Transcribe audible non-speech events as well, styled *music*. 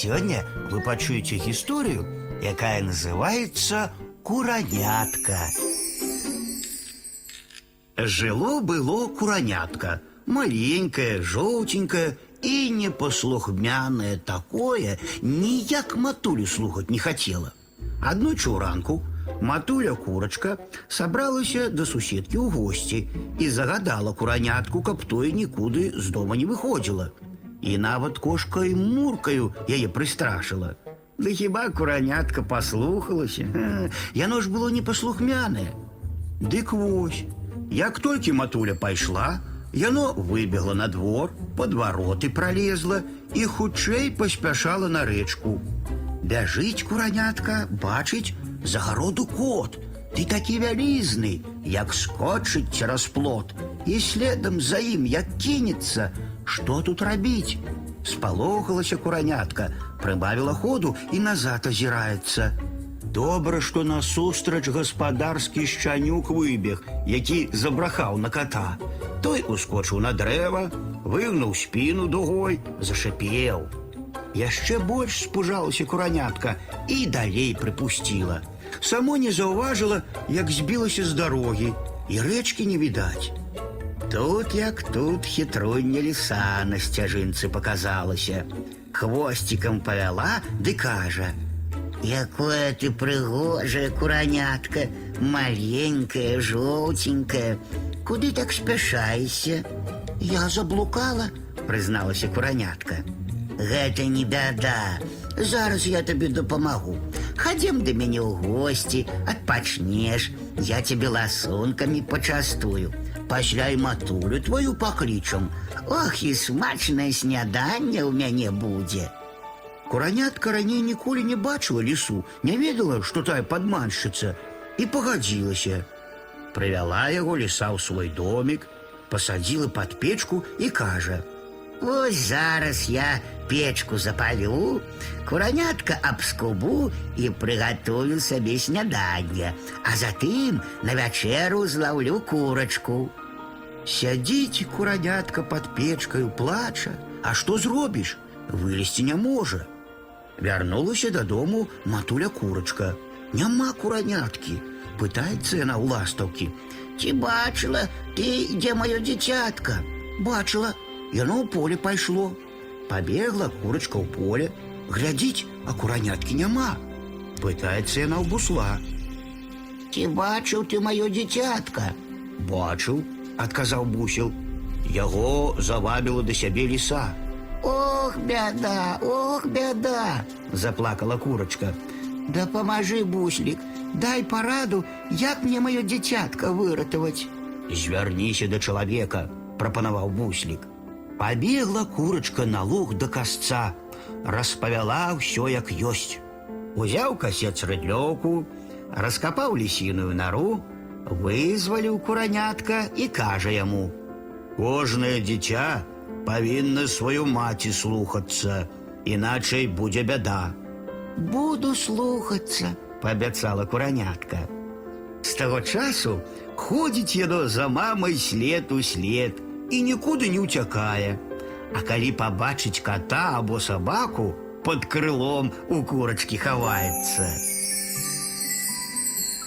Сегодня вы почуете историю, якая называется «Куранятка».Жило-было куранятка, маленькое, желтенькое и непослухмяное такое, ніяк матулю слухать не хотела. Одну чуранку матуля курочка собралася до суседки ў госці і загадала куранятку, каб тое нікуды з дома не выходзіла. І нават кошкай муркаю яе прыстрашыла. Да хіба куранятка паслухалася? Ха, *laughs* Яно ж было непаслухмянае. Дык вось, як толькі матуля пайшла, яно выбегла на двор, под вароты пролезла і хутчэй паспяшала на рэчку. Бяжыць куранятка, бачыць загароду кот. Ты такі вялізны, як скочыць цераз плот, і следам за ім як кінецца, што тут рабіць? Спалохалася куранятка, прыбавіла ходу і назад азіраецца. Добра, што насустрач гаспадарскі шчанюк выбег, які забрахаў на кота. Той ускочыў на дрэва, выгнуў спіну дугой, зашипеў. Яшчэ больш спужалася куранятка і далей прыпусціла. Само не заўважыла, як збілася з дарогі, і рэчкі не відаць. Тут як тут хітроння ліса на сцяжынцы показалася. Хвосцікам павяла ды кажа: « Якое ты прыгожая куранятка, маленькая, жоўценькая, Куды так спяшаешся? Я заблукала, прызналася куранятка. Гэта не бяда. Зараз я табе дапамагу. Хадзем да мяне ў госці, адпачнеш, я цябе ласункамі пачастую. Пасля і матулю твою паклічам. Ох, і смачнае сняданне ў мяне будзе. Куранятка раней ніколі не бачыла лісу, не ведала, што тая падманшчыца, і пагадзілася. Прывяла яго ліса ў свой домик, пасадзіла пад печку і кажа: « Вось зараз я печку запалю, куранятка абскубу і прыгатую сабе сняданне, а затым на вячэру злаўлю курачку. Сядзіць куранятка пад печкаю плача, А што зробіш? Вылезці не можа. Вярнулася дадому матуля курачка. Няма кураняткі, пытаецца яна ў ластаўкі. Ці бачыла ты, дзе маё дзіцятка? Бачыла, яно ў поле пайшло. Пабегла курачка ў поле, глядзіць, а кураняткі няма. Пытаецца яна ў бусла. Ці бачыў ты маё дзіцятка? Бачыў, адказаў бусел. Яго завабіла да сябе ліса. Ох, бяда, ох, бяда, заплакала курочка. Дапамажы, буслік, дай параду, як мне маё дзіцятка выратаваць. Звярніся да чалавека, прапанаваў буслік. Пабегла курочка на луг да касца, распавяла ўсё як ёсць. Узяў касец рыдлёўку, раскапаў лісіную нару, вызваліў куранятка і кажа яму: « Кожнае дзіця павінна сваю маці слухацца, іначай будзе бяда. Буду слухацца, паабяцала куранятка. З таго часу ходзіць яно за мамай след у след і нікуды не ўцякае. А калі пабачыць кота або сабаку, под крылом у курачкі хаваецца.